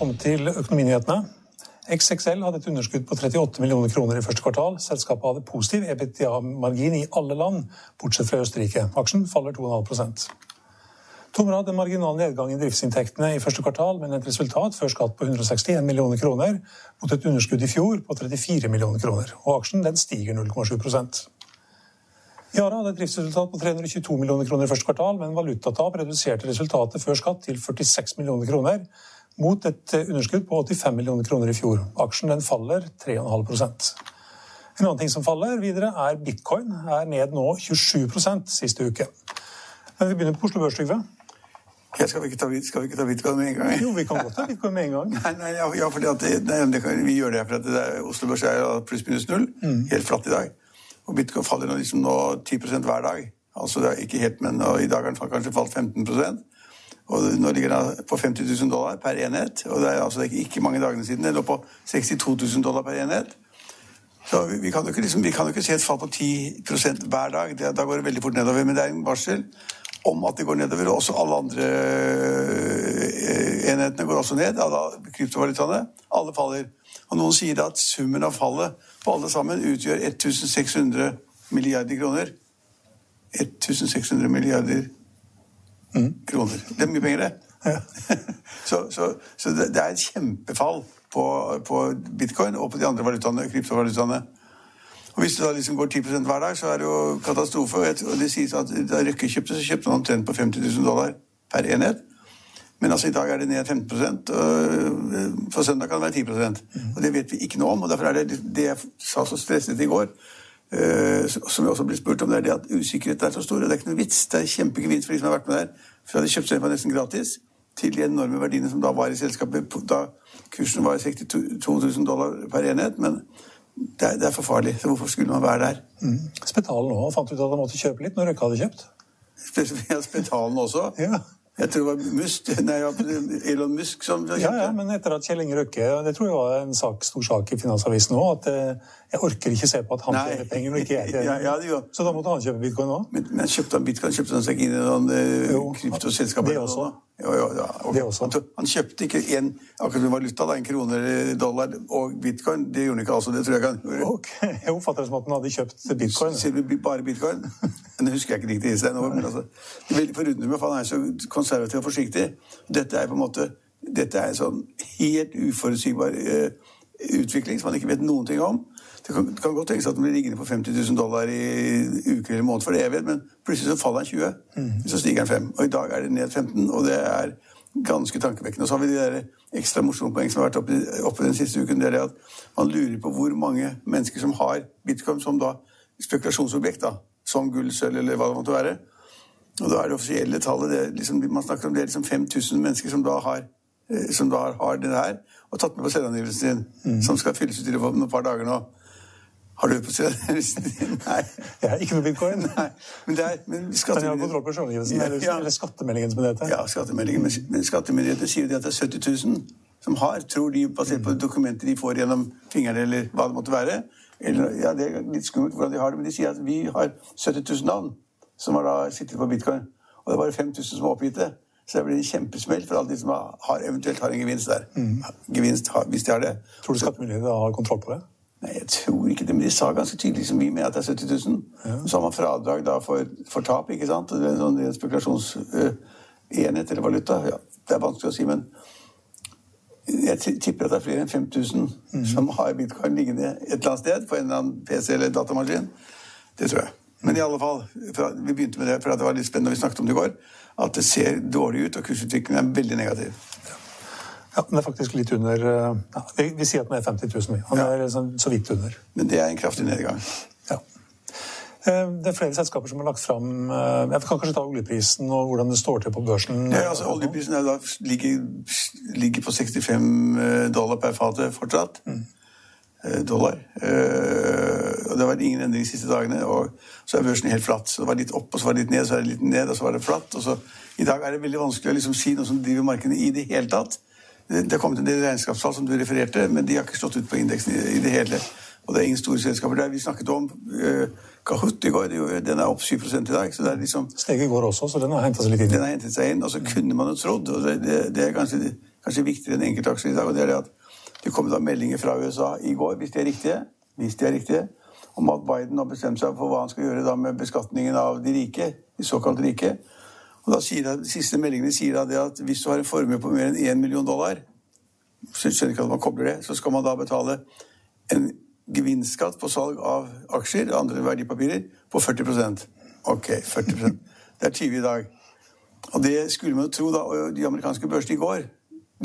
Velkommen til Økonominyhetene. XXL hadde et underskudd på 38 millioner kroner i første kvartal. Selskapet hadde positiv EBITDA-margin i alle land, bortsett fra Østerrike. Aksjen faller 2,5% Tomra hadde marginal nedgang i driftsinntektene i første kvartal, men et resultat før skatt på 161 millioner kroner, mot et underskudd i fjor på 34 millioner kroner. Og aksjen den stiger 0,7% Yara hadde et driftsresultat på 322 millioner kroner i første kvartal, men valutatap reduserte resultatet før skatt til 46 millioner kroner, mot et underskudd på 85 millioner kroner i fjor. Aksjen den faller 3,5% En annen ting som faller videre, er bitcoin. Er ned nå 27% siste uke. Men vi begynner på Oslo Børs, Trygve. Ja, skal, vi ikke ta, skal vi ikke ta bitcoin med en gang? Jo, vi kan godt ta bitcoin med en gang. nei, nei, ja, ja fordi at det, nei, det kan, Vi gjør det for at det er, Oslo Børs er pluss-minus null. Mm. Helt flatt i dag. Og bitcoin faller nå, liksom nå 10% hver dag. Altså det er ikke helt, men I dag har den kanskje falt 15 og Nå ligger den på 50 000 dollar per enhet. og Det er altså ikke, mange dagene siden. Den lå på 62 000 dollar per enhet. Så vi, vi, kan ikke, liksom, vi kan jo ikke se et fall på 10 hver dag. Det, da går det veldig fort nedover. Men det er en varsel om at det går nedover. Og også alle andre eh, enhetene går også ned. Alle kryptovalutaene. Alle faller. Og noen sier at summen av fallet på alle sammen utgjør 1600 milliarder kroner. 1600 milliarder mm. Kroner. Det er mye penger, det. Ja. så, så, så det, det, er et kjempefall på, på, bitcoin og på de andre valutaene, kryptovalutaene. Og Hvis det da liksom går 10 hver dag, så er det jo katastrofe. Og det sies at Da Røkke kjøpte, så kjøpte han omtrent på 50 000 dollar per enhet. Men altså i dag er det ned 15% og på søndag kan det være 10 mm. Og Det vet vi ikke noe om. og Derfor er det det jeg sa så stresset i går, som jeg også ble spurt om, det er det at usikkerheten er så stor. og Det er ikke noe vits. Det er kjempegevinst for de som har vært med der. For de hadde kjøpt seg på nesten gratis til de enorme verdiene som da var i selskapet. Da kursen var 62 000 dollar per enhet. men det er, det er, for farlig. Så hvorfor skulle man være der? Mm. Spetalen òg fant ut at han måtte kjøpe litt når Røkke hadde kjøpt. Spetalen også? ja. Jeg tror det var Musk, nei, Elon Musk som kjøpte. Ja, ja, men etter at Kjell Inge Røkke Det tror jeg var en sak, stor sak i Finansavisen òg. At eh, jeg orker ikke se på at han tjener penger når ikke jeg tjener. Ja, ja, så da måtte han kjøpe bitcoin òg. Men, men, kjøpte han bitcoin? Kjøpte han seg inn i noen uh, kryptoselskap? Det også. Jo, jo, ja, det også. Han, han, kjøpte ikke en akkurat som valuta, da, en krone eller dollar og bitcoin. Det gjorde han ikke altså. Det tror jeg ikke han gjorde. Okay. Jeg oppfatter det som at han hadde kjøpt bitcoin. Sier du bare bitcoin? Det husker jeg ikke riktig. Stein, men altså, det er veldig forundrende for han er så konservativ og forsiktig. Dette er på en måte dette er en sånn helt uforutsigbar uh, utvikling som man ikke vet noen ting om. Det kan, det kan godt tenkes at den blir liggende på 50 000 dollar i uker eller måned for det evighet, men plutselig så faller den 20, mm. så stiger den 5. Og i dag er det ned 15, og det er ganske tankevekkende. Og så har vi de der ekstra morsomme poeng som har vært oppe, oppe, den siste uken. Det er at man lurer på hvor mange mennesker som har bitcoin som da spekulasjonsobjekt, da, som gull, sølv eller hva det måtte være. Og da er det offisielle tallet det liksom, Man snakker om det er liksom 5000 mennesker som da har eh, som da har det her, og tatt med på selvangivelsen sin, mm. som skal fylles ut i løpet av noen par dager nå. Har du på din? Nei. Jeg har ikke noe bitcoin. Nei. Men, det er, men. Men jeg har kontroll på selvangivelsen, ja, ja. eller skattemeldingen, som det heter. Ja, skattemeldingen. Men, skattemyndighetene sier at det er 70 000 som har, tror de, basert på dokumenter de får gjennom fingrene, eller hva det måtte være. Eller, ja, Det er litt skummelt hvordan de har det, men de sier at vi har 70 000 navn som har da sittet på bitcoin. Og det er bare 5000 som har oppgitt det. Så det blir en kjempesmell for alle de som har, eventuelt har en gevinst der. Gevinst, hvis de har det. Tror du skattemyndighetene har kontroll på det? Nei, jeg tror ikke det, men de sa ganske tydelig som vi med at det er 70 000. Så har man fradrag da for, for tap, ikke sant? Det er en sånn spekulasjonsenhet eller valuta. Ja, det er vanskelig å si, men jeg tipper at det er flere enn 5000 som har bitcoin liggende et eller annet sted på en eller annen PC eller datamaskin. Det tror jeg. Men i alle fall, fra, vi begynte med det for at det var litt spennende, vi snakket om det i går, at det ser dårlig ut, og kursutviklingen er veldig negativ. Ja, Den er faktisk litt under eh, ja, vi, vi sier at den er 50 000. vi. Han Ja. er så, så vidt under. Men det er en kraftig nedgang. Ja. Eh, Det er flere selskaper som har lagt fram eh, Jeg kan kanskje ta oljeprisen og hvordan det står til på børsen. Ja, altså Oljeprisen er da, ligger, ligger på 65 dollar per fat fortsatt. Mm. Dollar. Eh, og Det har vært ingen endring de siste dagene. og Så er børsen helt flatt. Så Det var litt opp, og så var det litt ned, så er det litt ned, og så var det flatt. og så I dag er det veldig vanskelig å liksom si noe som driver markedene i det hele tatt. Det har kommet en del regnskapstall som du refererte, men de har ikke slått ut på indeksen i, i det hele. Og det er ingen store selskaper der. Vi snakket om uh, Kahoot i går. det Den er opp 7 i dag. så det er liksom Steget i går også, så den har henta seg litt inn. den har hentet seg inn, og så kunne man jo trodd, og det, det, det er kanskje, kanskje viktigere enn enkeltaksjer i dag, og det er det at det kom da meldinger fra USA i går, hvis de er riktige, hvis de er riktige, om at Biden har bestemt seg for hva han skal gjøre da med beskatningen av de rike, de såkalt rike. Og da sier de, de siste meldingene sier det at hvis du har en formue på mer enn 1 million dollar, så skjønner ikke at man kobler det, så skal man da betale en gevinstskatt på salg av aksjer andre verdipapirer på 40% Ok, 40% Det er 20 i dag. Og det skulle man jo tro, da. Og de amerikanske børsene i går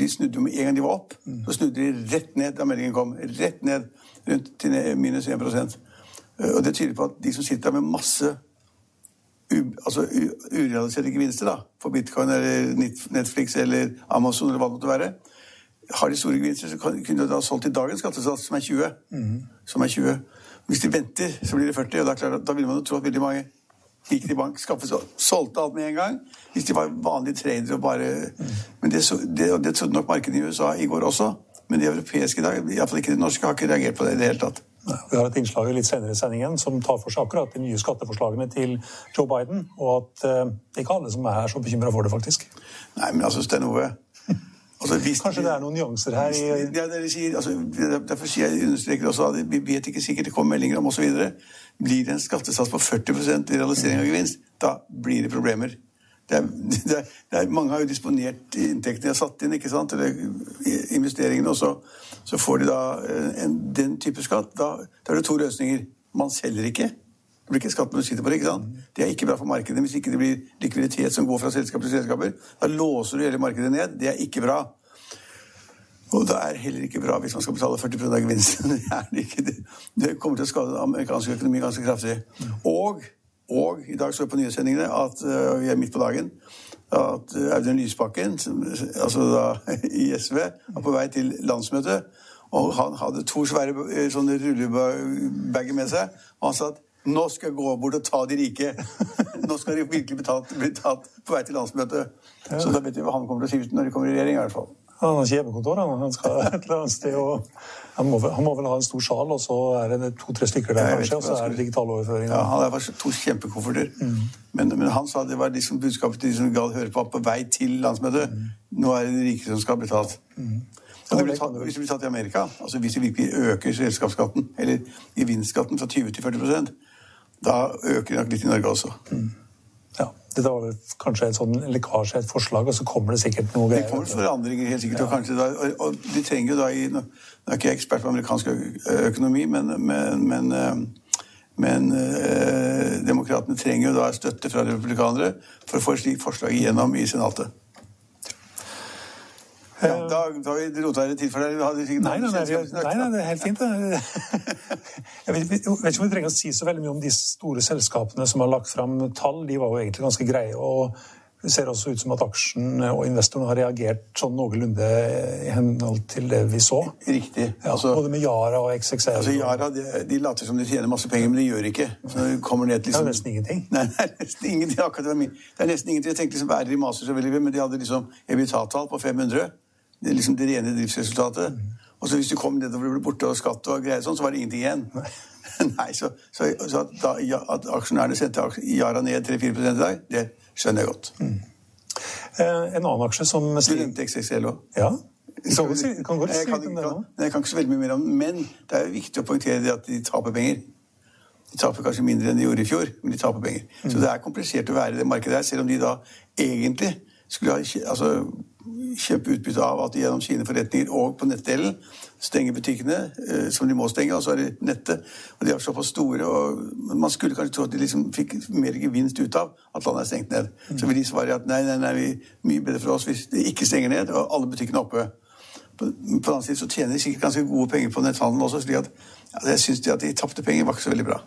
de snudde jo med en gang de var opp. Så snudde de rett ned da meldingen kom. Rett ned rundt til minus 1% Og det tyder på at de som sitter der med masse altså urealiserte gevinster da, for bitcoin eller Netflix eller Amazon eller hva det måtte være, har de store gevinster, så kunne de ha solgt til dagens skattesats, som er 20. Som er 20. Hvis de venter, så blir det 40, og da, det klart, da vil man jo tro at veldig mange gikk til bank, skaffet seg, solgte alt med en gang. Hvis de var vanlige tradere og bare Men det, det, det trodde nok markedet i USA i går også. Men de europeiske i dag, iallfall ikke de norske, har ikke reagert på det i det hele tatt. Vi har et innslag litt senere i sendingen som tar for seg akkurat de nye skatteforslagene til Joe Biden, og at eh, det ikke alle som er så bekymra for det, faktisk. Nei, men jeg syns det er noe altså, hvis- Kanskje det er noen nyanser her i Ja, altså, derfor sier jeg understreker også at vi vet ikke sikkert det kommer meldinger om osv. Blir det en skattesats på 40% i realisering av gevinst, da blir det problemer. Det er, det er, det er, mange har jo disponert inntektene de har satt inn, ikke sant? eller investeringene, og så, så får de da eh, en, den type skatt. Da, da er det to løsninger. Man selger ikke. Det blir ikke skatt når du sitter på det. ikke sant? Det er ikke bra for markedet hvis ikke det blir likviditet som går fra selskap til selskaper. Da låser du hele markedet ned. Det er ikke bra. Og det er heller ikke bra hvis man skal betale 40 av gevinsten. Det, det kommer til å skade amerikansk økonomi ganske kraftig. Og, og i dag så jeg på nyhetssendingene at uh, vi er midt på dagen at uh, Audun Lysbakken, som, altså da i SV, var på vei til landsmøtet. Og han hadde to svære uh, sånne rullebager med seg. Og han sa at nå skal jeg gå bort og ta de rike. Nå skal de virkelig betalt, bli tatt på vei til landsmøtet. Så da vet vi hva han kommer til å si når de kommer i regjering. i hvert fall. Han har ikke hjemmekontor, han. han skal et eller annet sted. Og han, må, han må vel ha en stor sal, og så er det to-tre stykker der, kanskje, og så er det digital overføring. Ja, han har to kjempekofferter. Men, men han sa det var liksom budskapet til de som gadd høre på på vei til landsmøtet. Nå er det de rike som skal bli tatt. Og det blir tatt, hvis det blir tatt i Amerika, altså hvis de virkelig øker selskapsskatten, eller gevinstskatten fra 20 til 40 da øker de nok litt i Norge også. Ja, Dette var kanskje et sånn lekkasje, et forslag, og så kommer det sikkert noe Det kommer forandringer helt sikkert. Og, kanskje da, og, og de trenger jo da i Nå er ikke jeg ekspert på amerikansk økonomi, men, men, men, men øh, demokratene trenger jo da støtte fra republikanere for å få et slikt forslag igjennom i Senatet. Ja, da, da har vi rota det tid for deg. Nei, nei, nei, nei, det er helt fint. det. Jeg vet, jeg vet ikke om vi trenger å si så veldig mye om de store selskapene som har lagt fram tall. De var jo egentlig ganske greie. og Det ser også ut som at aksjen og investorene har reagert sånn noenlunde i henhold til det vi så. Riktig. Ja, Altså, både med Yara og XXL. altså Yara de, de later som de tjener masse penger, men de gjør ikke. Så de kommer ned til Det er liksom, nesten ingenting. Nei, det er nesten ingenting. Akkurat det, det er nesten ingenting. Jeg tenkte liksom Bærer i Master selvfølgelig, men de hadde liksom EBITDA-tall på 500. Det liksom det rene driftsresultatet. Og så hvis du kom nedover og ble borte og skatt og greier sånn, så var det ingenting igjen. Nei, så, så, så at, da, ja, at aksjonærene sendte Yara ned 3-4 i dag, det skjønner jeg godt. Eh, En annen aksje som Du nevnte XXL òg. Ja. Kan si- kan jeg, kan, jeg kan ikke så veldig mye mer om den, men det er jo viktig å poengtere det at de taper penger. De taper kanskje mindre enn de gjorde i fjor, men de taper penger. Mm. Så det er komplisert å være i det markedet her, selv om de da egentlig skulle ha altså, kjøpe utbytte av at de gjennom sine forretninger og på nettdelen stenger butikkene, eh, som de må stenge, og så er det nettet. Og de er såpass store, og man skulle kanskje tro at de liksom fikk mer gevinst ut av at landet er stengt ned. Så vil de svare at nei, nei, nei, vi, mye bedre for oss hvis de ikke stenger ned, og alle butikkene er oppe. På, den annen side så tjener de sikkert ganske gode penger på netthandelen også, slik at ja, jeg syns at de tapte penger var ikke så veldig bra.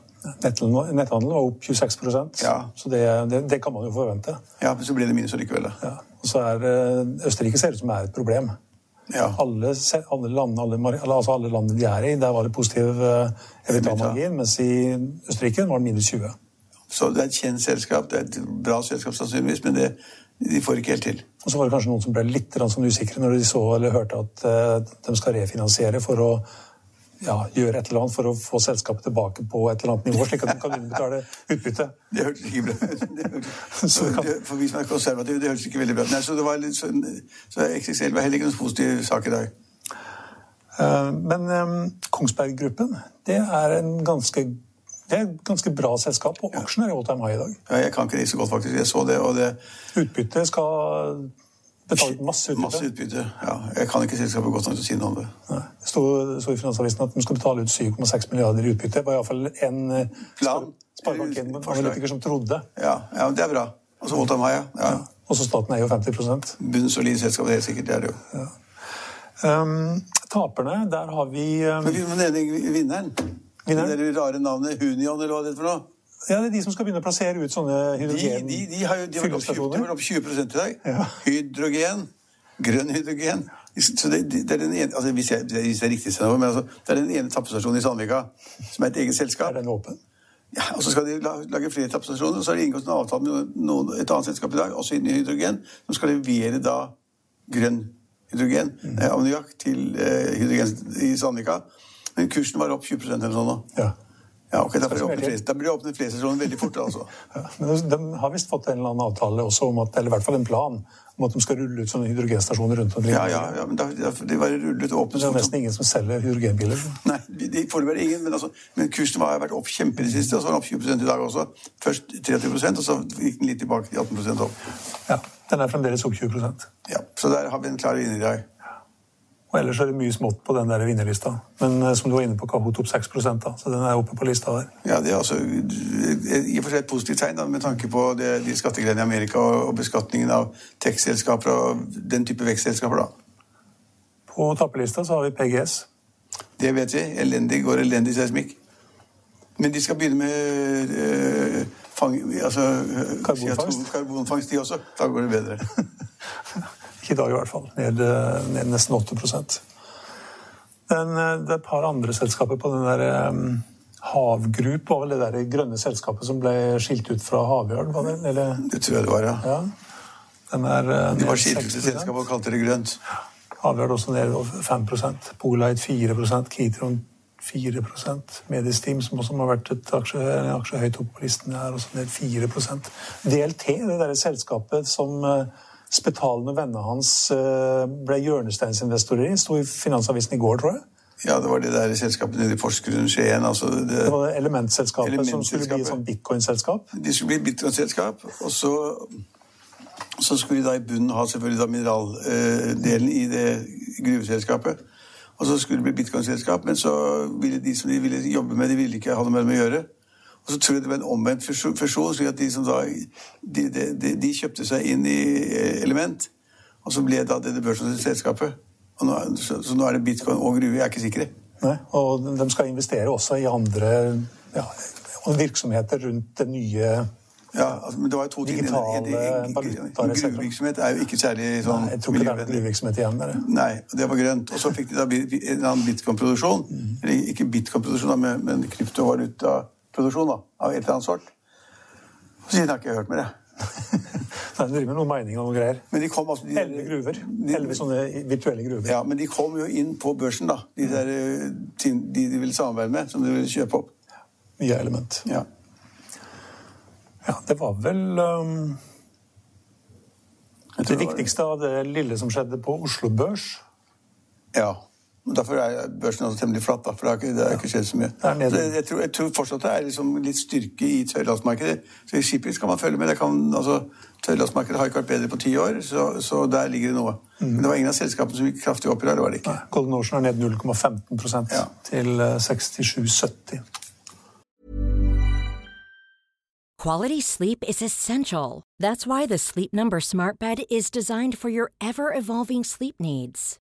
Netthandelen var- opp 26 Ja. så det, det, det kan man jo forvente. Ja, men så blir det minus allikevel. Ja. Og så er eh, Østerrike ser ut som er et problem. Ja. Alle, alle, land, alle, altså alle landene de er i, der var det positiv uh, EBITDA-margin, mens i Østerrike var det minus 20. Så det er et kjent selskap, det er et bra selskap sannsynligvis, men det, de får ikke helt til. Og så var det kanskje noen som ble litt sånn usikre når de så eller hørte at eh, de skal refinansiere for å ja, gjøre et eller annet for å få selskapet tilbake på et eller annet nivå, slik at de kan innbetale utbytte. Det hørtes ikke bra ut. Så For vi som er konservative, det hørtes ikke veldig bra ut. Så, det var litt sånn, så XXL var heller ikke noen positiv sak i dag. Eh, Men eh, Kongsberg Gruppen det er en ganske, det er et ganske bra selskap, og aksjen er i all time high i dag. Ja, jeg kan ikke det så godt, faktisk. Jeg så det, og det Utbytte skal betale masse utbytte. Masse utbytte. Ja, jeg kan ikke selskapet godt nok til å si noe om det. Nei. Det sto, i Finansavisen at de skal betale ut 7,6 milliarder i utbytte. Det var iallfall en eh, sparebank-analytiker som trodde. Ja, ja det er bra. Og så holdt han meg, ja. ja. Også staten er jo 50 Bunnsolid selskap, det er sikkert. Det er det jo. um, Taperne, der har vi um, Men vinneren. Vinneren? Det der rare navnet Hunion, eller hva det er for noe. Ja, det er de som skal begynne å plassere ut sånne De, hydrogen... de, de har jo de har opp 20, de har opp 20 i dag. Ja. Hydrogen. Grønn hydrogen. Så det, det er den ene, altså hvis, jeg, hvis jeg riktig, men altså, det er den ene tappestasjonen i Sandvika som er et eget selskap. Er den åpen? Ja, og Så skal de lage flere tappestasjoner. og Så har de inngått en avtale med noen, et annet selskap i dag, også innen hydrogen, som skal levere da grønn hydrogen, Mm. eh, ammoniakk, til eh, hydrogen i Sandvika. Men kursen var opp 20% eller sånn da? Ja. Ja, ok, Da blir det åpnet stasjoner veldig fort. altså. ja. Men de har visst fått en eller annen avtale også om at, eller i hvert fall en plan om at de skal rulle ut sånne hydrogenstasjoner rundt omkring. Ja, ja, ja, men da, det var rullet åpnet det er nesten ingen som selger hydrogenbiler. Nei, de- de- foreløpig er det ingen, men, altså, men kursen har vært opp kjempe i det siste, og så var den opp 20 i dag også. Først 30% og så gikk den litt tilbake til 18% opp. Ja, Den er fremdeles opp 20% Ja, Så der har vi en klar vinner i dag. Og ellers er det mye smått på den der vinnerlista. Men eh, som du var inne på, Kahoot opp 6 da, så den er oppe på lista der. Ja, Det er altså i og for seg et positivt tegn da, med tanke på det, de skattegreiene i Amerika og, og beskatningen av tech-selskaper og den type vekstselskaper. da. På tappelista så har vi PGS. Det vet vi. Elendig går elendig seismikk. Men de skal begynne med øh, fang, altså, Karbonfangst. CO2 karbonfangst, de også. Da går det bedre. I dag i hvert fall. Ned, ned nesten 8 den, eh, Det er et par andre selskaper på den der um, Havgrup var vel det der grønne selskapet som ble skilt ut fra Havørn? var det? Eller, Det tror jeg det var, ja. ja. Den er eh, De var skilt ut 6%. selskapet og kalte det grønt. Havørn også ned 5% Polite 4% Kitron 4% Medisteam, som også har vært et aksje, en aksje høyt oppe på listen, er også ned 4 DLT, det der selskapet som eh, Spetalen og vennene hans eh, ble hjørnesteinsinvestorer i, sto i Finansavisen i går, tror jeg. Ja, det var det der selskapet nede i Porsgrunn, Skien. altså det, Det var det elementselskapet, som skulle bli et sånn bitcoin-selskap. De skulle bli bitcoin-selskap, og så, så skulle de da i bunnen ha selvfølgelig da mineraldelen i det gruveselskapet. Og så skulle det bli bitcoin-selskap, men så ville de som de ville jobbe med, de ville ikke ha noe med dem å gjøre. Og så tror jeg det var en omvendt fusjon, slik at de som da de, de, de, de kjøpte seg inn i eh, Element, og så ble da det det børsnoterte selskapet. Nå, er- så, så nå er det bitcoin og gruve, jeg er ikke sikre. Nei, og de skal investere også i andre ja, virksomheter rundt det nye Ja, altså, men det var jo to ting. Gruvevirksomhet er jo ikke særlig sånn Nei, Jeg tror ikke det er gruvevirksomhet igjen der. Nei, det var grønt. Og så fikk de da en annen bitcoin-produksjon. Eller ikke bitcoin-produksjon, men, men kryptovalutaproduksjon da, av et eller annet sort. Og siden har jeg ikke hørt mer, jeg. Nei, De driver med noen meninger og noen greier. Men de kom altså... De, Elleve gruver. Elleve sånne virtuelle gruver. ja, men de kom jo inn på børsen, da. De der eh, de de ville samarbeide med, som de ville kjøpe opp. Mye element. Ja. Ja, det var vel um, Det viktigste av det lille som skjedde på Oslo Børs Ja. Derfor er børsen også temmelig flatt, da, for det har ikke, det har ikke skjedd så mye. Så jeg, tror, jeg tror fortsatt det er liksom litt styrke i tørrlastmarkedet. Så i shipping skal man følge med. Det kan, altså, tørrlastmarkedet har ikke vært bedre på ti år, så, så der ligger det noe. Men det var ingen av selskapene som gikk kraftig opp i dag. det var det ikke. Golden Ocean er ned 0,15 Ja. til eh, 67,70. Quality sleep is essential. That's why the Sleep Number Smart Bed is designed for your ever evolving sleep needs.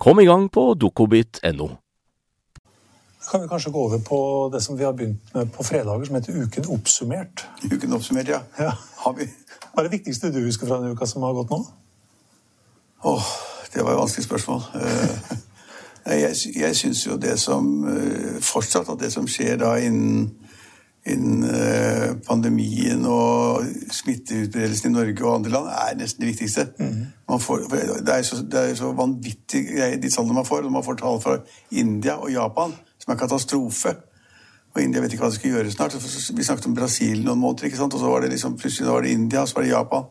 Kom i gang på dokobit.no. Så kan vi kanskje gå over på det som vi har begynt med på fredager, som heter Uken oppsummert. Uken oppsummert, ja. Ja. Har vi Hva er det viktigste du husker fra den uka som har gått nå? Åh, det var et vanskelig spørsmål. Eh, jeg, jeg syns jo det som eh, Fortsatt at det som skjer da innen, innen eh, pandemien og smitteutbredelsen i Norge og andre land, er nesten det viktigste. Man får, det, er så, det er så vanvittig greier, de tallene man får. Når Man får tall fra India og Japan, som er katastrofe. Og India vet ikke hva de skal gjøre snart. Så Vi snakket om Brasil noen måneder, ikke sant? og så var det liksom, plutselig var det India, og så var det Japan.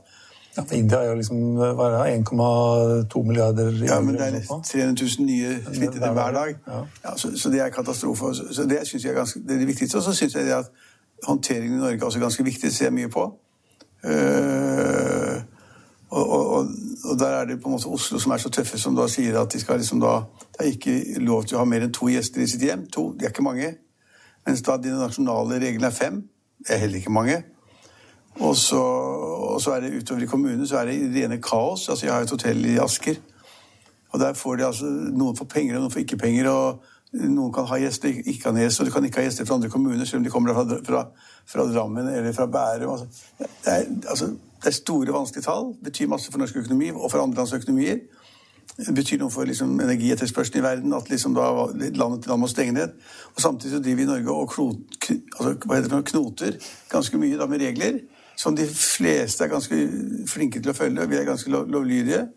Ja, India er jo liksom hva er det, 1,2 milliarder Ja, men det er eller 300 000 nye smittede hver dag. Ja. Ja, så, så det er katastrofe. Så, det synes jeg er ganske, det er det viktigste. Og så syns jeg det at håndteringen i Norge er ganske viktig. Det ser jeg mye på. Uh, og, og, og der er det på en måte Oslo som er så tøffe, som da sier at de skal liksom da Det er ikke lov til å ha mer enn to gjester i sitt hjem. To, de er ikke mange. Mens da de nasjonale reglene er fem. Det er heller ikke mange. Og så, og så er det utover i kommunen så er det rene kaos. Altså Jeg har et hotell i Asker. Og der får de altså Noen får penger, og noen får ikke penger. og Noen kan ha gjester, ikke kan ha gjester. Og du kan ikke ha gjester fra andre kommuner, selv om de kommer fra, fra, fra Drammen eller fra Bærum. Altså, det, er, altså, det er store, vanskelige tall. Det betyr masse for norsk økonomi og for andre lands økonomier. Det betyr noe for liksom, energietterspørselen i verden at liksom, da, landet til land må stenge ned. Og samtidig så driver vi i Norge og klot, altså, hva heter det, knoter ganske mye da, med regler som de fleste er ganske flinke til å følge. og Vi er ganske lov, lovlydige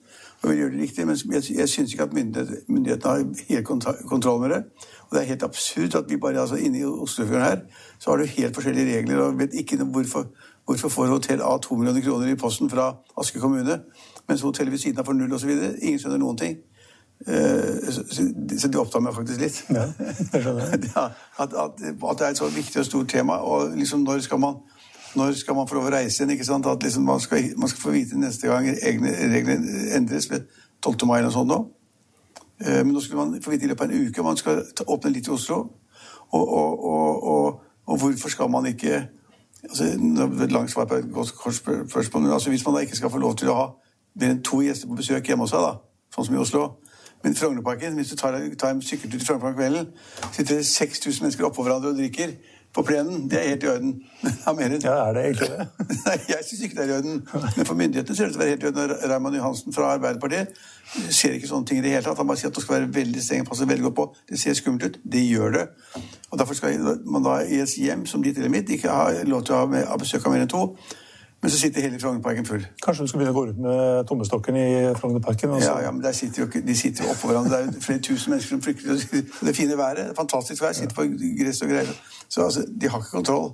og vi gjør det riktig. Men jeg, jeg syns ikke at myndighet, myndighetene har helt kontroll med det. Og det er helt absurd at vi bare altså, inne i Oslofjorden her så har du helt forskjellige regler og vet ikke hvorfor, hvorfor får hotell A to millioner kroner i posten fra Aske kommune, mens hotellet ved siden av får null osv. Ingen skjønner noen ting. Eh, så, det opptar meg faktisk litt. Ja, jeg skjønner at, at, at det er et så viktig og stort tema. Og liksom når skal man, når skal man få lov å reise igjen? ikke sant? At liksom man, skal, man skal få vite neste gang egne regler endres ved 12. mai eller noe sånt nå. Eh, Men nå skulle man få vite i løpet av en uke. Man skal åpne litt i Oslo. Og, og, og, og, hvorfor skal man ikke altså, et langt svar på et godt spørsmål. Altså, hvis man da ikke skal få lov til å ha mer enn to gjester på besøk hjemme hos seg, da, sånn som i Oslo, Men Frognerparken, hvis du tar, tar en sykkeltur til Frognerparken kvelden, sitter det 6000 mennesker oppå hverandre og drikker på plenen. Det er helt i orden. Ja, er det egentlig det? Nei, jeg syns ikke det er i orden. Men for myndighetene ser det ut til å være helt i orden. Og Raymond Johansen fra Arbeiderpartiet ser ikke sånne ting i det hele tatt. Han bare sier at det skal være veldig streng, passe veldig godt på. Det ser skummelt ut. Det gjør det. Og derfor skal man da i et hjem som ditt eller mitt ikke ha lov til å ha besøk av mer enn to. Men så sitter hele Frognerparken full. Kanskje du skal begynne å gå ut med tommestokken i Frognerparken? og Ja, ja, men sitter jo de sitter jo oppå hverandre. Det er jo flere tusen mennesker som flykter. Det fine været, fantastisk vær, sitter på gress og greier. Så altså, de har ikke kontroll.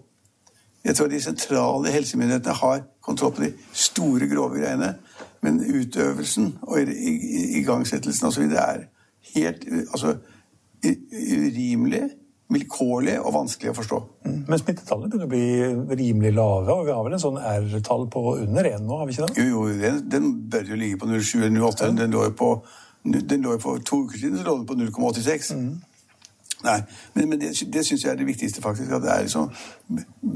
Jeg tror de sentrale helsemyndighetene har kontroll på de store, grove greiene. Men utøvelsen og igangsettelsen videre er helt altså, urimelig, vilkårlig og vanskelig å forstå. Men smittetallene begynner å bli rimelig lave, og vi har vel en sånn R-tall på under 1 nå, har vi ikke det? Jo, jo, den, den bør jo ligge på 07 eller 08. Den lå jo på, den lå jo to uker siden så lå den på 0,86. Nei, men, men det, det syns jeg er det viktigste, faktisk. At det er liksom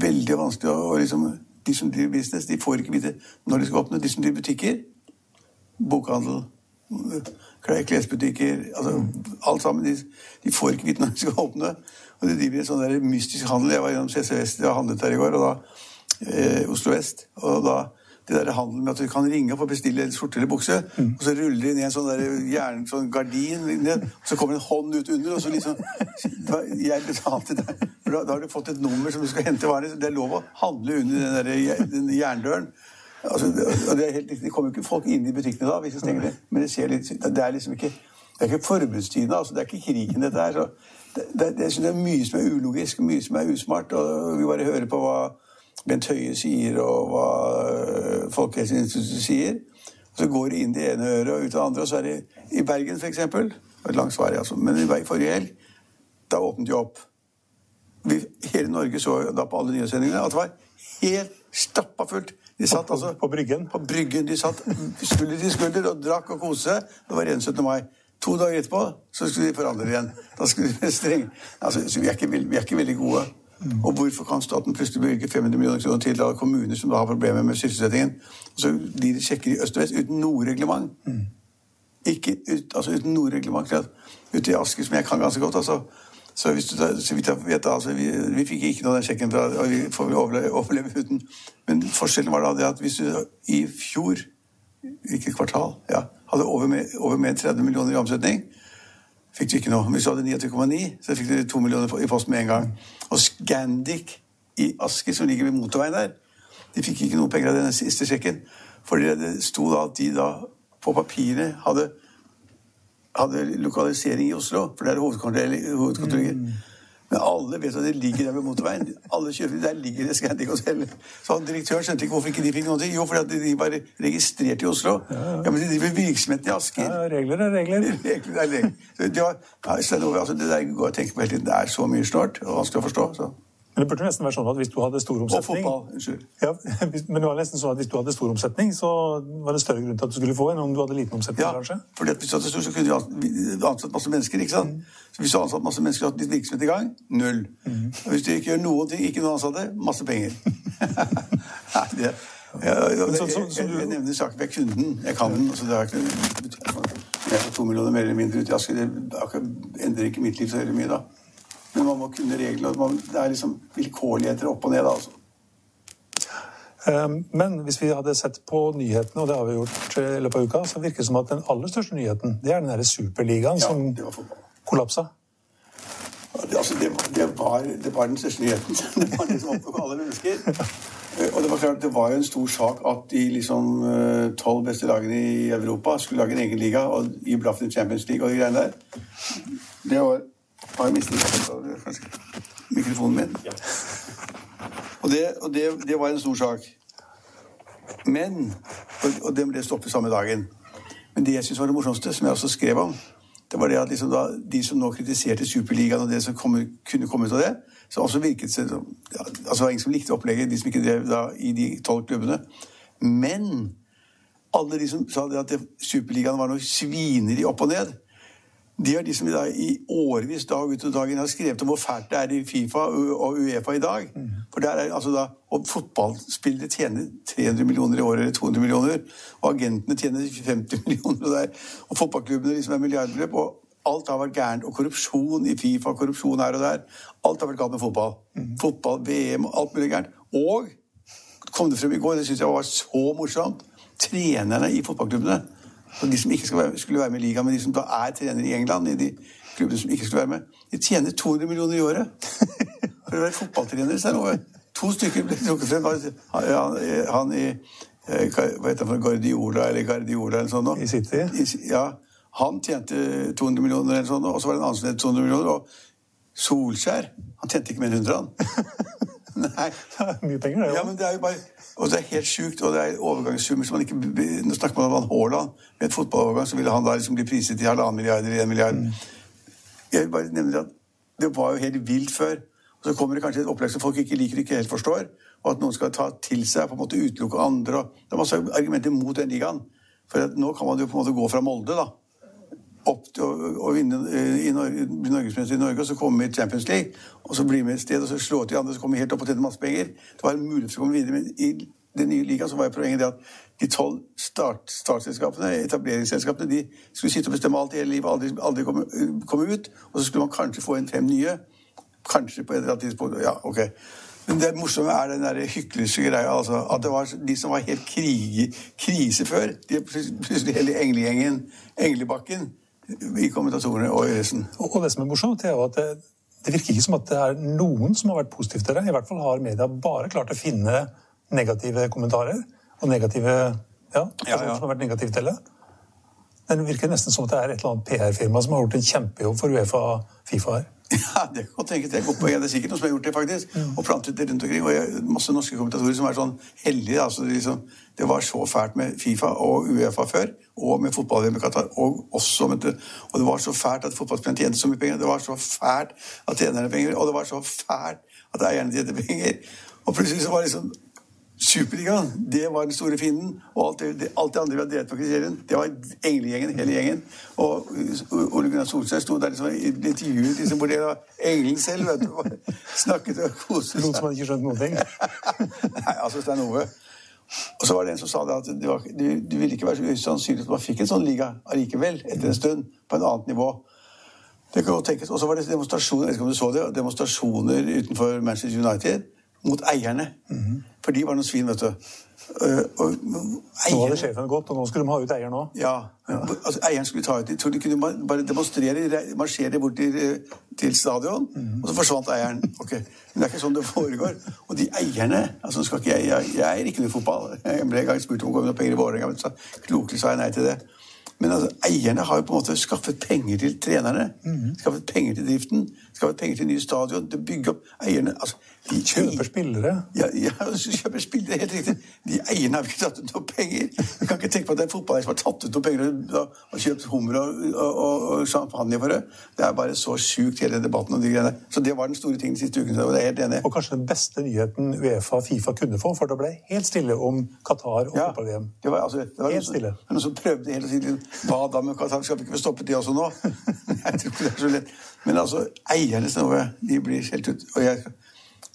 veldig vanskelig å og liksom, De som driver business, de får ikke vite når de skal åpne. De som driver butikker, bokhandel, klesbutikker altså Alt sammen. De, de får ikke vite når de skal åpne. Og de driver en sånn der mystisk handel. Jeg var gjennom CC Vest og handlet der i går, og da eh, Oslo vest. Og da det der handelen med at du kan ringe opp og bestille en skjorte eller bukse, og så ruller de ned en sånn der jern, sånn gardin, ned, og så kommer en hånd ut under, og så liksom da, Jeg betalte det. For da, da har du fått et nummer som du skal hente varene. Det er lov å handle under den, der, den jerndøren. Altså, det, og det er helt det kommer jo ikke folk inn i butikkene da, hvis de stenger det. Men det, ser litt, det er liksom ikke det er ikke forbudstiden, altså. Det er ikke krigen, dette her. Så det, det, det, er mye som er ulogisk, mye som er usmart. Og vi bare hører på hva Bent Høie sier, og hva øh, Folkehelseinstituttet sier. Og så går det inn det ene øret og ut det andre. Og så er det i Bergen, var et langt svar, altså. Men i forrige helg, da åpnet de opp. Vi, hele Norge så da på alle nyhetssendingene at det var helt stappa fullt. De satt På- på, på Bryggen? På Bryggen. De satt skulder til skulder og drakk og koste seg. Det var ren 17. mai. To dager etterpå så skulle de forandre igjen. Da skulle de være streng. Altså, så vi, er ikke, vi er ikke veldig gode. Og hvorfor kan staten plutselig bevilge 500 millioner kroner til da kommuner som da har problemer med sysselsettingen? Og så blir det sjekker i øst og vest uten noe reglement. Ikke ut, altså uten noe reglement. Ute i Asker, som jeg kan ganske godt, altså, så, hvis du, så vidt jeg vet, altså, vi, vi fikk ikke noe av den sjekken, fra, og vi får vel overleve, overleve uten. Men forskjellen var da det at hvis du i fjor, hvilket kvartal, ja, hadde over med, over med 30 millioner i omsetning, fikk du ikke noe. Hvis du hadde 29,9, så fikk du 2 millioner i posten med en gang. Og Scandic i Asker, som ligger ved motorveien der, de fikk ikke noe penger av den siste sjekken. Fordi det sto da at de da på papiret hadde, hadde lokalisering i Oslo, for det er hovedkontoret. hovedkontoret. Men alle vet at det ligger der ved motorveien. Alle kjører, Der ligger det Scandic Hotel. Så han direktøren skjønte ikke hvorfor ikke de fikk noe til. Jo, fordi de var registrert i Oslo. Ja, Men de driver virksomheten i Asker. Ja, regler er regler. Regler er regler. Så Det, var, ja, altså det der går jeg og tenker på hele tiden. Det er så mye snålt og vanskelig å forstå. Så. Men det burde nesten være sånn at hvis du hadde stor Og omsetning fotball. Unnskyld. ja, Men det var nesten sånn at hvis du hadde stor omsetning, så var det større grunn til at du skulle få en om du hadde liten omsetning, Ja, kanskje? fordi hvis du hadde stor, så kunne du ansatt masse mennesker. ikke sant? Så Hvis du hadde ansatt masse mennesker og hatt litt virksomhet i gang, null. Og hvis du ikke gjør noen ting, ikke noen ansatte, masse penger. Nei, det, ja, ja, så- jeg, så jeg, jeg nevner saken ved kunden. Jeg kan den. altså det har ikke Jeg får to millioner mer eller mindre ut i Asker. Det endrer ikke mitt liv så veldig mye, da. Men man må kunne regler. og Det er liksom vilkårligheter opp og ned. altså. Um, Men hvis vi hadde sett på nyhetene, og det har vi gjort i løpet av uka, så virker det som at den aller største nyheten, det er den derre superligaen Ja, som kollapsa. Det, altså, det, var- det, var, det var den største nyheten. Det var det som opptok alle mennesker. Eh, Og det var klart, det var jo en stor sak at de liksom eh, tolv beste lagene i Europa skulle lage en egen liga og gi blaffen i Champions League og de greiene der. Det var Har jeg mistet kanskje mikrofonen min? Og, det, og det, det var en stor sak. Men Og, og det ble stoppet samme dagen. Men det jeg syns var det morsomste, som jeg også skrev om, det var det at liksom da, de som nå kritiserte Superligaen og det som kom, kunne komme ut av det, så også virket som ja, altså Det var ingen som likte opplegget, de som ikke drev da i de tolv klubbene. Men alle de som sa det at Superligaen var noe svineri opp og ned, de er de som i, dag, i årevis dag ut og dag inn har skrevet om hvor fælt det er i Fifa og Uefa i dag. For der er altså da, Og fotballspillere tjener 300 millioner i året eller 200 millioner. Og agentene tjener 50 millioner. Og, der, og fotballklubbene liksom er milliardbeløp. Og alt har vært gærent. Og korrupsjon i Fifa, korrupsjon her og der. Alt har vært galt med fotball. Mm. Fotball, VM, alt mulig gærent. Og kom det frem i går, det syns jeg var så morsomt, trenerne i fotballklubbene de som ikke være, skulle være med i ligaen, men de som da er trenere i England, i de klubbene som ikke skulle være med, de tjener 200 millioner i året for å være fotballtrener. Så er det to stykker ble trukket frem. Han, han i eh, hva heter han, Guardiola eller Guardiola eller sånn I City? Ja. Han tjente 200 millioner eller sånn, og så var det en annen som tjente 200 millioner. Og Solskjær han tjente ikke mer enn 100, han. Nei. Mye penger, det. Ja, men det er jo bare, og det er helt sjukt, og det er overgangssummer som man ikke Nå snakker man om han Haaland. Med et fotballovergang så ville han da liksom bli priset i halvannen milliard eller én milliard. Mm. Jeg vil bare nevne at det var jo helt vilt før. Og så kommer det kanskje et opplegg som folk ikke liker ikke helt forstår. Og at noen skal ta til seg på en måte utelukke andre. Og det er masse argumenter mot den ligaen. For nå kan man jo på en måte gå fra Molde, da opp til å, å vinne i Norge, norgesmester i Norge, og så komme i Champions League. Og så bli med et sted, og så slå til de andre, så komme helt opp og tjene masse penger. Det var en mulighet for å komme videre. Men i den nye ligaen så var poenget det at de tolv start, startselskapene, etableringsselskapene, de skulle sitte og bestemme alt i hele livet, aldri, aldri komme, komme, ut. Og så skulle man kanskje få inn fem nye. Kanskje på et eller annet tidspunkt. Ja, ok. Men det morsomme er den der hyklerske greia. Altså, at det var de som var helt krig, krise før, de plutselig hele englegjengen, Englebakken i kommentatorene og i resten. Og det som er morsomt, er jo at det, det, virker ikke som at det er noen som har vært positive til det. I hvert fall har media bare klart å finne negative kommentarer og negative ja, personer ja, ja. som har vært negative til det. Men Det virker nesten som at det er et eller annet PR-firma som har gjort en kjempejobb for Uefa Fifa her. Ja, det kan godt tenkes. Det er godt poeng. Det er sikkert noen som har gjort det, faktisk. Og plantet det rundt omkring. Og jeg, masse norske kommentatorer som er sånn heldige. Altså, liksom, det, var så fælt med Fifa og Uefa før, og med fotball-VM i Qatar. Og, også, og det var så fælt at fotballspillerne tjente så mye penger. Det var så fælt at tjenerne penger. Og det var så fælt at eierne tjente penger. Og plutselig så var det liksom Superligaen, det var den store fienden. Og alt det, alt det andre vi hadde drevet på serien, det var englegjengen, hele gjengen. Og Ole Gunnar Solskjær sto der liksom, intervjuet liksom, hvor det var engelen selv. vet du, Snakket og koste seg. Lot som han ikke skjønte noen ting? Nei, altså Stein Ove. Og så var det en som sa det at det, var, det, det ville ikke være så usannsynlig at man fikk en sånn liga allikevel, etter en stund, på et annet nivå. Det kan godt tenkes. Og så var det demonstrasjoner jeg vet ikke om du så det, demonstrasjoner utenfor Manchester United mot eierne. Mm -hmm. For de var noen svin, vet du. Uh, og, eierne, nå hadde sjefen gått, og nå skulle de ha ut eieren òg. Ja. ja. Altså, eieren skulle ta ut dem. tror de kunne bare demonstrere, marsjere bort til, til stadion, mm -hmm. og så forsvant eieren. Okay. Men det er ikke sånn det foregår. Og de eierne altså skal ikke Jeg, jeg, jeg eier ikke noe fotball. Jeg ble en gang spurt om å gå med penger i Vålerenga, men så klokelig sa jeg nei til det. Men altså, eierne har jo på en måte skaffet penger til trenerne. Mm -hmm. Skaffet penger til driften. Skaffet penger til nye stadion. Til å bygge opp eierne. altså de kjøper spillere? Ja, ja kjøper spillere, helt riktig. De eierne har ikke tatt ut noe penger. Du kan ikke tenke på at det er fotballeier som har tatt ut noe penger og, og kjøpt hummer og, og, og, champagne for det. Det er bare så sjukt, hele debatten om de greiene. Så det var den store tingen de siste ukene. Og det er helt enig. Og kanskje den beste nyheten Uefa og Fifa kunne få, for det ble helt stille om Qatar og ja, fotball-VM. Det var, altså, det var helt stille. Noen som prøvde hele tiden Hva da med Qatar? Skal vi ikke få stoppet de også nå? Jeg tror ikke det er så lett. Men altså, eierne de blir helt ut. Og jeg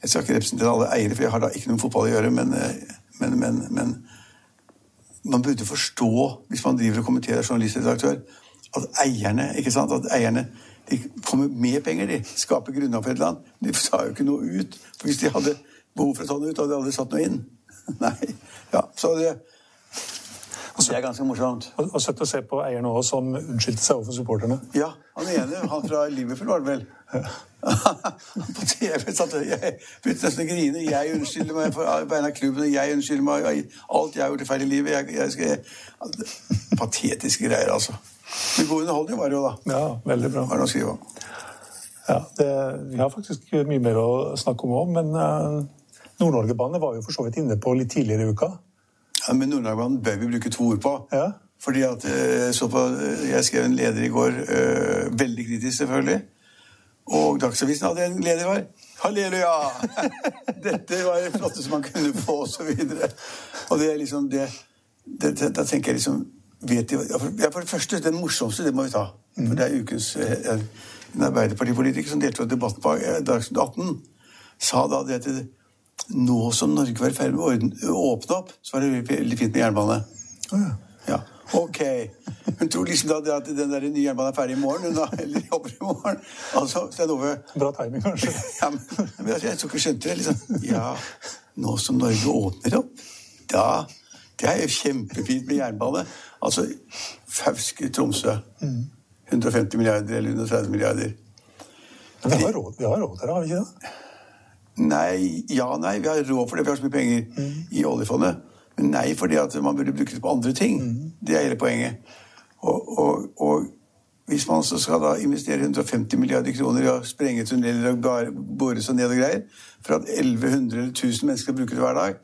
jeg skal ikke representere alle eiere, for jeg har da ikke noe fotball å gjøre, men, eh, men, men, men man burde forstå, hvis man driver og kommenterer journalistredaktør, at eierne ikke sant, at eierne de kommer med penger, de. Skaper grunnlag for et eller annet. De sa jo ikke noe ut. For hvis de hadde behov for å ta noe ut, hadde de aldri satt noe inn. Nei. Ja, så det, det er ganske morsomt. Og, og søtt å se på eieren òg, som unnskyldte seg overfor supporterne. Ja, han ene, han fra Liverpool, var det vel. på TV satt jeg begynte nesten å grine. Jeg unnskylder meg for av klubben. Jeg unnskylder meg alt jeg har gjort feil i livet. Jeg, jeg skal, patetiske greier, altså. Men god underholdning var det jo, da. Ja, veldig bra. Var det å skrive om. Ja, det, Vi har faktisk mye mer å snakke om òg, men uh, Nord-Norge-banen var jo for så vidt inne på litt tidligere i uka. Ja, men Nord-Norge-banen bør vi bruke to ord på. Ja. Fordi at uh, på, Jeg skrev en leder i går, øh, veldig kritisk selvfølgelig og Dagsavisen hadde en leder i var. Halleluja! Dette var det flotteste man kunne få, og så videre. Og det er liksom det, det, det Da tenker jeg liksom vet de, ja, For det første, den morsomste, det må vi ta. For det er ukens eh, En Arbeiderpartipolitiker som deltok i debatten på eh, Dagsnytt 18, sa da det at nå som Norge var i ferd med å åpne opp, så var det veldig fint med jernbane. Ja, ok. Hun tror liksom da at den der nye jernbanen er ferdig i morgen, hun da, eller jobber i morgen. Altså, Stein Ove, Bra timing, kanskje. ja, men, men altså, jeg tror ikke skjønte det. liksom. Ja, nå som Norge åpner opp, da Det er jo kjempefint med jernbane. Altså, Fauske, Tromsø. 150 milliarder eller 130 milliarder. Men vi har råd, vi har råd til det, har vi ikke det? Nei, ja, nei, vi har råd for det, vi har så mye penger i oljefondet. Men nei, fordi at man burde bruke det på andre ting. Det er hele poenget. Og, og, og hvis man så skal da investere 150 milliarder kroner i å sprenge tunneler og bore seg ned og greier, for at 1100 eller 1000 mennesker bruker det hver dag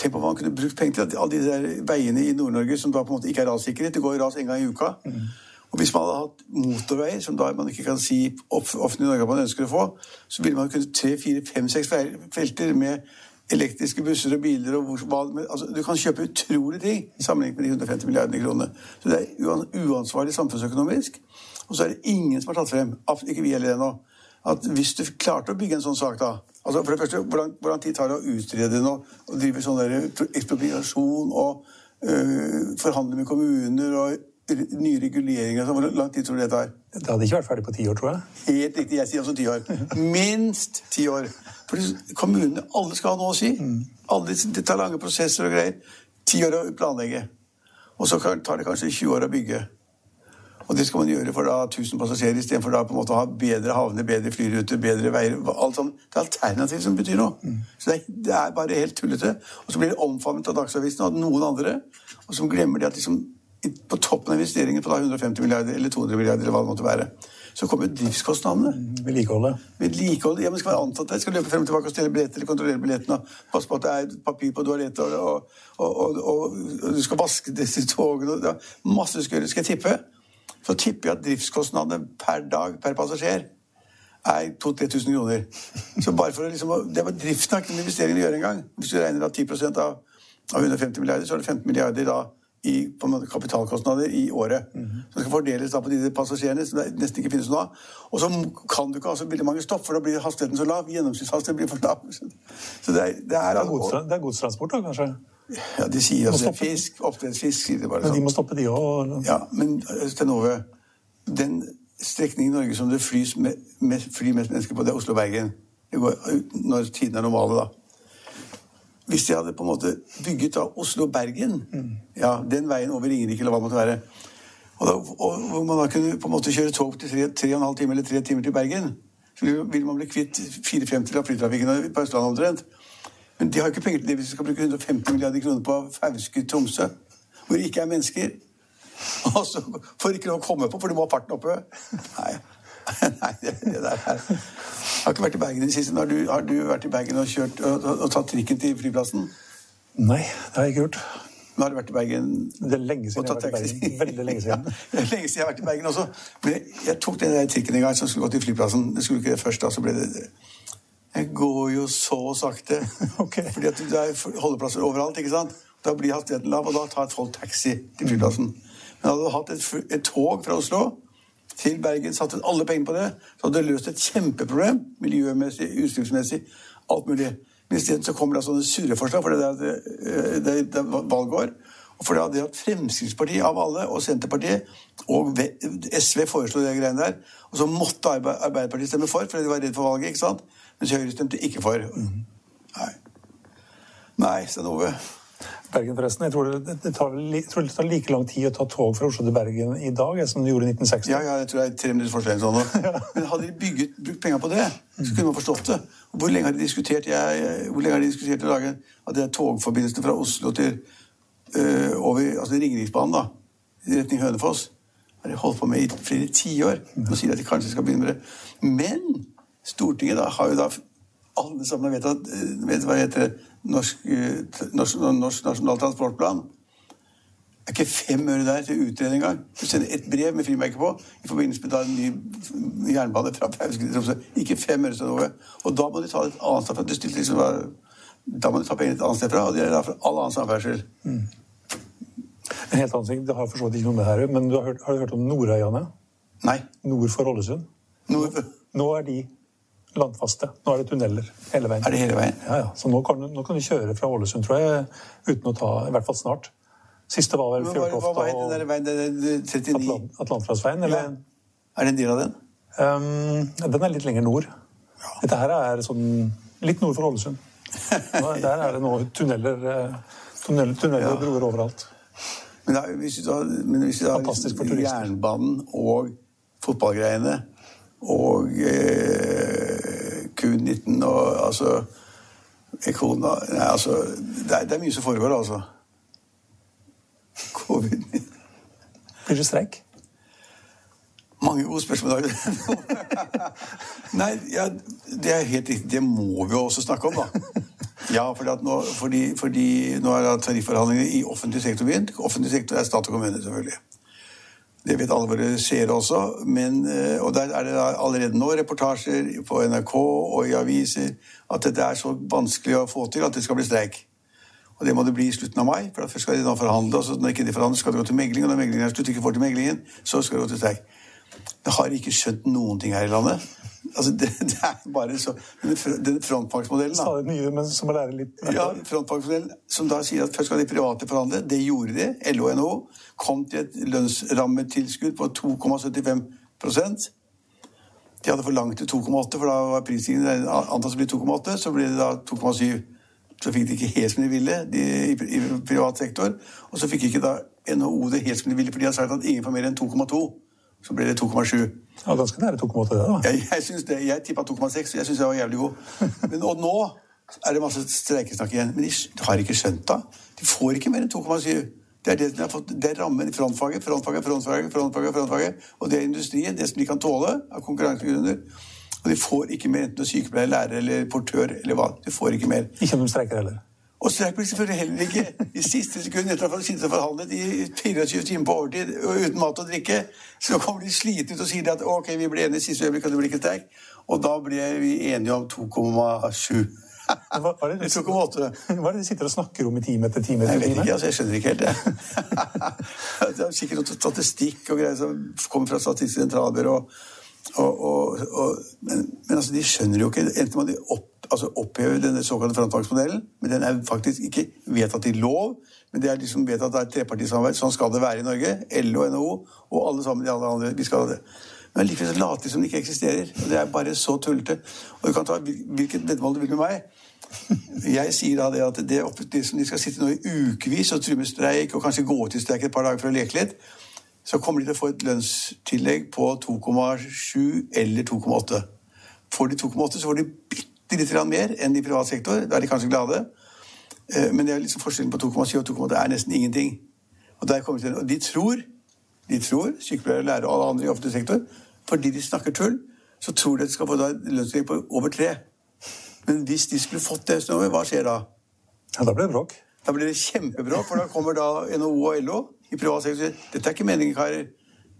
Tenk på om man kunne brukt penger til alle de der veiene i Nord-Norge som da på en måte ikke er rassikkerhet. Det går ras en gang i uka. Og hvis man hadde hatt motorveier, som da man ikke kan si offentlig i Norge man ønsker å få, så ville man kunne tre, fire, fem, seks felter med elektriske busser og biler og hva, altså, Du kan kjøpe utrolige ting sammenlignet med de 150 milliardene kroner. Så det er uansvarlig samfunnsøkonomisk. Og så er det ingen som har tatt frem, ikke vi heller ennå, at hvis du klarte å bygge en sånn sak da altså For det første, hvor lang, tid tar det å utrede den og, og drive sånn ekspropriasjon og øh, forhandle med kommuner og nye reguleringer? Hvor lang tid tror du det tar? Det hadde ikke vært ferdig på ti år, tror jeg. Helt riktig, jeg sier også ti år. Minst ti år. For kommunene, alle skal ha noe å si. Alle, det tar lange prosesser og greier. Ti år å planlegge. Og så tar det kanskje 20 år å bygge. Og det skal man gjøre for da 1000 passasjerer istedenfor da på en måte å ha bedre havner, bedre flyruter, bedre veier. Alt sånt. Det er alternativ som betyr noe. Så det er, det er bare helt tullete. Og så blir det omfavnet av Dagsavisen og noen andre, og som glemmer det at liksom på toppen av investeringen på da 150 milliarder eller 200 milliarder, eller hva det måtte være, så kommer driftskostnadene. Vedlikeholdet. Vedlikeholdet, ja, men skal være ansatte, skal løpe frem og tilbake og stelle billetter eller kontrollere billettene. og Passe på at det er papir på toalettet, og, og, og, og, du skal vaske disse togene. og er masse du skal gjøre. Skal jeg tippe? Så tipper jeg at driftskostnadene per dag per passasjer er 2000-3000 kroner. Så bare for å liksom, Det var driften av ikke noen investeringen å gjøre engang. Hvis du regner da 10% av, av 150 milliarder, så er det 15 milliarder da i måte kapitalkostnader i året. Som skal fordeles da på de passasjerene som det nesten ikke finnes noe av. Og så kan du ikke ha så veldig mange stopp, for da blir hastigheten så lav. Gjennomsnittshastigheten blir for lav. Så det er, det er, Det er, gods, det er godstransport, da, kanskje? Ja, de sier altså Må det er fisk, oppdrettsfisk, sier de bare Men de sånn. må stoppe, de òg. Ja, men Stenove, Sten den strekningen i Norge som det flys me, me, flyr mest mennesker på, det er Oslo-Bergen. Det går ut Når tidene er normale, da. Hvis de hadde på en måte bygget da Oslo-Bergen, ja, den veien over Ringerike eller hva det måtte være, og, da, og hvor man da kunne på en måte kjøre tog til tre, tre og en halv time eller tre timer til Bergen, så ville- man bli kvitt fire femtedeler av flytrafikken på Østlandet omtrent. Men de har ikke penger til det hvis de skal bruke 150 milliarder kroner på Fauske, Tromsø, hvor det ikke er mennesker. Og så får ikke lov å komme på, for de må ha farten oppe. Nei, Nei det, det der er Jeg har ikke vært i Bergen i det siste. Har du, har du vært i Bergen og, kjørt, og, og, og tatt trikken til flyplassen? Nei, det har jeg ikke gjort. Men har du vært i Bergen Det er lenge siden jeg har vært i? Bergen. Veldig lenge siden. Ja, det lenge siden jeg har vært i Bergen også. Men jeg, jeg tok den der trikken en gang som skulle gå til flyplassen. Det skulle ikke det først, da, så ble det Jeg går jo så sakte. okay. Fordi at det er holdeplasser overalt, ikke sant? Da blir hastigheten lav, og da tar folk taxi til flyplassen. Men hadde du hatt et, et tog fra Oslo til Bergen, satte alle pengene på det, så hadde det løst et kjempeproblem. Miljømessig, utslippsmessig, alt mulig. Men isteden så kommer det sånne surreforslag, for det er det, er valgår. Og for det hadde at Fremskrittspartiet av alle, og Senterpartiet og SV foreslo det greiene der. Og så måtte Arbeiderpartiet stemme for, fordi de var redd for valget. ikke sant? Mens Høyre stemte ikke for. Nei. Nei, Stein Ove. Bergen, forresten. Jeg tror det, det, tar, jeg tror det tar like lang tid å ta tog fra Oslo til Bergen i dag som det gjorde i 1960. Ja, ja, jeg tror det er tre minutters forskjell. Sånn. ja. Men hadde de bygget, brukt penger på det, så kunne man forstått det. Hvor lenge har de diskutert jeg, hvor lenge har de diskutert å lage at det er togforbindelsen fra Oslo til øh, over, altså Ringeriksbanen, da, i retning Hønefoss? har de holdt på med i flere tiår. Nå sier de at de kanskje skal begynne med det. Men Stortinget da, har jo da alle sammen vet at øh, vet hva heter det, norsk, øh, norsk, norsk nasjonal transportplan. Det er ikke fem øre der til å utrede engang. Du sender et brev med frimerke på i forbindelse med en ny jernbane fra Fauske til Tromsø. Ikke fem øre til Norge. Og da må de ta det et annet sted fra. Du stilte liksom bare- Da må de ta pengene et annet sted fra, og det er da fra all annen samferdsel. En helt annen ting, Det har for så vidt ikke noe med det her men du har, hørt, har du hørt om Nordøyane? Nei. Nord for Ålesund? Noe, Nå er de landfaste. Nå er det tunneler hele veien. Er det hele veien? Ja, ja. Så nå kan, nå kan du kjøre fra Ålesund, tror jeg, uten å ta I hvert fall snart. Siste var vel Fjørtofta var den og der veien, den der 39? Atlant Atlanterhavsveien. Eller Ja. Er det en del av den? Um, den er litt lenger nord. Dette her er sånn litt nord for Ålesund. Der er det nå tunneler, tunneler, tunneler, ja. og broer overalt. Men, da, hvis du men hvis du for turister. jernbanen og fotballgreiene og eh, Q19 og altså Ekona Nei, altså det er, det er mye som foregår, altså. Covid Blir det streik? Mange gode spørsmål. Dag. Nei, ja, det er helt riktig. Det må vi jo også snakke om, da. Ja, fordi, nå, fordi, fordi nå er da tarifforhandlingene i offentlig sektor begynt. Offentlig sektor er stat og kommune, selvfølgelig. Det vet alle våre seere også. Men, eh, og der er det allerede nå reportasjer på NRK og i aviser at dette er så vanskelig å få til at det skal bli streik. Og det må det bli i slutten av mai, for først skal de da forhandle, og så når ikke de forhandler, skal det gå til megling, og når meglingen er slutt, ikke får til meglingen, så skal det gå til streik. Det har ikke skjønt noen ting her i landet. Altså, det, det er bare så Den frontfagsmodellen, da. Stadig nye, men som må lære litt. Ja, frontfagsmodellen, som da sier at først skal de private forhandle. Det gjorde de. LO og NHO kom til et lønnsrammetilskudd på 2,75% De hadde forlangt til 2,8, for da var prisstigningen antatt å bli 2,8. Så ble det da 2,7. Så fikk de ikke helt som de ville de, i, i privat sektor. Og så fikk ikke da NHO det helt som de ville, for de har sagt at ingen får mer enn 2,2. Så ble det 2,7. Ja, ganske nære 2,8 det, da. Jeg, jeg, synes det, jeg tippa 2,6, og jeg syns jeg var jævlig god. Men, og nå er det masse streikesnakk igjen. Men de har ikke skjønt det. De får ikke mer enn 2,7. Det er det de har fått, det er rammen i frontfaget, frontfaget, frontfaget, frontfaget, frontfaget. Og det er industrien, det som de kan tåle av konkurransegrunner. Og de får ikke mer enten sykepleier, lærer eller portør eller hva. De får ikke mer. Ikke om de streiker heller. Og streik blir selvfølgelig heller ikke i siste sekund etter å ha sittet og forhandlet i 24 timer på overtid uten mat og drikke. Så kommer de slitne ut og sier at ok, vi ble enige i siste øyeblikk, og det blir ikke streik. Og da ble vi enige om 2,7. Hva, hva, er det, hva er det de sitter og snakker om i time etter time etter time? Jeg vet ikke, altså, jeg skjønner ikke helt det. det er sikkert noe statistikk og greier som kommer fra Statistisk sentralbyrå. Og, og, og, men, men altså, de skjønner jo ikke Enten må de opp, altså, oppheve denne såkalte frontfagsmodellen, men den er faktisk ikke vedtatt i lov. Men det er liksom vedtatt at det er et trepartisamarbeid. Sånn skal det være i Norge. LO, NHO og alle sammen de alle andre. Vi skal ha det. Men likevel så later de som det ikke eksisterer. Og det er bare så tullete. Og du kan ta hvilket veddemål du vil med meg. Jeg sier da det at det, det som de skal sitte nå i ukevis og true med streik, og kanskje gå ut i streik et par dager for å leke litt, så kommer de til å få et lønnstillegg på 2,7 eller 2,8. Får de 2,8, så får de bitte litt mer enn i privat sektor. Da er de kanskje glade. Eh, Men det er liksom forskjellen på 2,7 og 2,8 er nesten ingenting. Og, der kommer de, til, og de tror, de tror, sykepleiere, lærere og alle andre i offentlig sektor, fordi de snakker tull, så tror de at de skal få da lønnstillegg på over 3. Men hvis de skulle fått det, så hva skjer da? Ja, da blir det bråk. Da blir det kjempebråk, for da kommer da NHO og LO i privat sektor dette er ikke meningen, karer.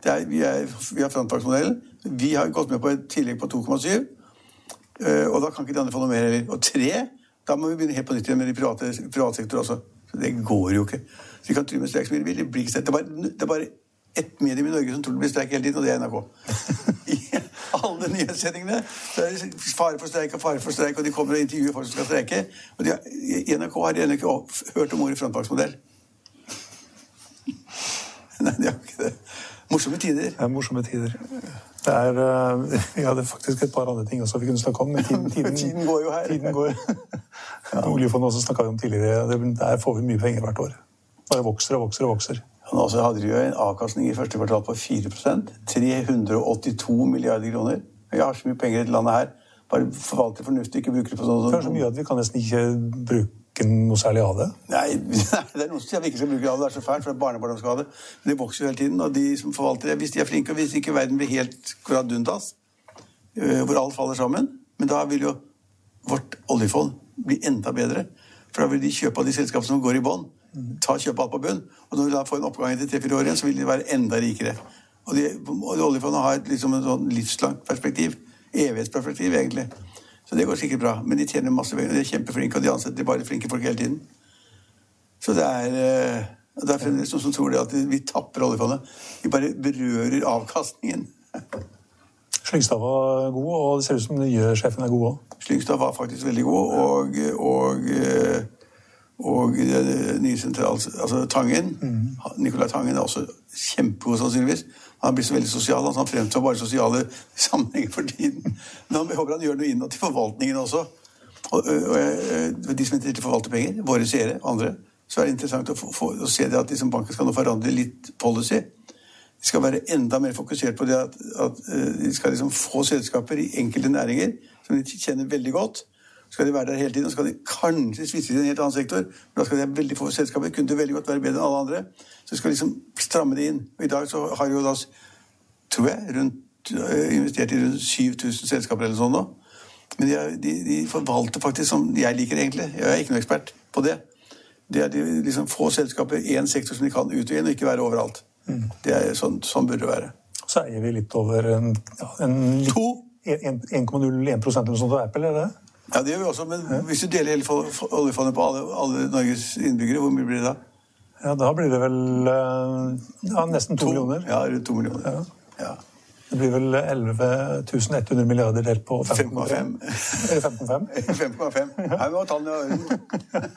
Det er, vi, er, vi har frontfagsmodellen. Vi har gått med på et tillegg på 2,7. Eh, Og da kan ikke de andre få noe mer heller. Og tre, da må vi begynne helt på nytt igjen med de private, private sektor også. Så det går jo ikke. Så vi kan true med streik så mye vi vil. Det blir ikke streik. Det er bare, det er bare ett medium i Norge som tror det blir streik hele tiden, og det er NRK. I alle nyhetssendingene så er det fare for streik og fare for streik, og de kommer og intervjuer folk som skal streike. Og de har, i NRK har de ennå ikke hørt om ordet frontfagsmodell. Nei, de har ikke det. Morsomme tider. Det er morsomme tider. Det er, eh, vi hadde faktisk et par andre ting også vi kunne snakke om, men tiden, tiden, Tiden går jo her. Tiden går. Oljefondet også snakka vi om tidligere. Der får vi mye penger hvert år. Bare vokser og vokser og vokser. Nå så hadde de jo en avkastning i første kvartal på 4% 382 milliarder kroner. Vi har så mye penger i dette landet her. Bare forvalte fornuftig, ikke bruke det på sånn Det er så mye at vi kan nesten ikke bruke noe særlig av det. Nei, det er noen som sier at vi ikke skal bruke det. Det er så fælt, for det er barnebarn skal ha det. Men det vokser jo hele tiden, og de som forvalter det, hvis de er flinke, og hvis ikke verden blir helt dundas, øh, hvor alt faller sammen, men da vil jo vårt oljefond bli enda bedre. For da vil de kjøpe av de selskapene som går i bånn, ta kjøpe alt på bunn. Og når de da får en oppgang etter tre-fire år igjen, så vil de være enda rikere. Og, de, og oljefondet har et, liksom et sånn livslangt perspektiv. Evighetsperspektiv, egentlig. Så det går sikkert bra. Men de tjener masse penger. De er kjempeflinke, og de ansetter bare flinke folk hele tiden. Så det er eh, det er fremdeles noen som tror det at vi tapper oljefondet. Vi bare berører avkastningen. Slyngstad var god, og det ser ut som nye sjefen er god òg. Slyngstad var faktisk veldig god, og, og, eh, og nye sentral... Altså Tangen. Mm. Nicolai Tangen er også kjempegod, sannsynligvis. Han blir så veldig sosial. Altså han fremstår bare sosiale sammenhenger for tiden. Men jeg håper han gjør noe innad til forvaltningen også. Og, og, og De som er interessert i å forvalte penger, våre seere og andre, så er det interessant å, få, få, å se at liksom banken skal nå forandre litt policy. De skal være enda mer fokusert på det at, at de skal liksom få selskaper i enkelte næringer som de kjenner veldig godt. Skal de være der hele tiden, så skal de kanskje svisse i en helt annen sektor. Men da skal de ha veldig få selskaper. Kunne det veldig godt være bedre enn alle andre. Så de skal liksom stramme det inn. Og i dag så har jo da, tror jeg, rundt, investert i rundt 7000 selskaper eller sånn nå. Men de, de, de, forvalter faktisk som jeg liker, egentlig. Jeg er ikke noen ekspert på det. Det er de liksom få selskaper, én sektor som de kan ut og inn, og ikke være overalt. Mm. Det er sånn, sånn burde det være. Så eier vi litt over en, ja, en 1,01% eller noe sånt av Apple, er det? Ja, det gjør vi også, men hvis du deler hele oljefondet på alle, alle, Norges innbyggere, hvor mye blir det da? Ja, Da blir det vel ja, nesten to, to millioner. Ja, rundt to millioner. Ja. ja. Det blir vel 11 100 milliarder delt på 5,5. Eller 5,5. 5,5. Her må tallene i orden.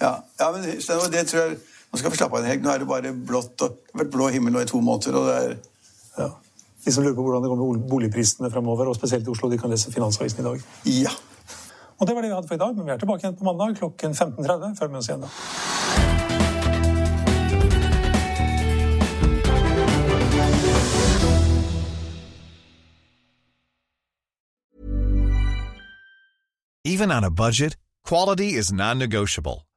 ja. ja, men det tror jeg Nå skal vi slappe av en helg. Nå er det bare blått og det har vært blå himmel nå i to måneder. og det er... Ja. De som lurer på hvordan det går med boligprisene fremover, og spesielt i Oslo, de kan lese Finansavisen i dag. Ja. Og det var det vi hadde for i dag, men vi er tilbake igjen på mandag klokken 15.30. Følg med oss igjen da. Even on a budget, quality is non-negotiable.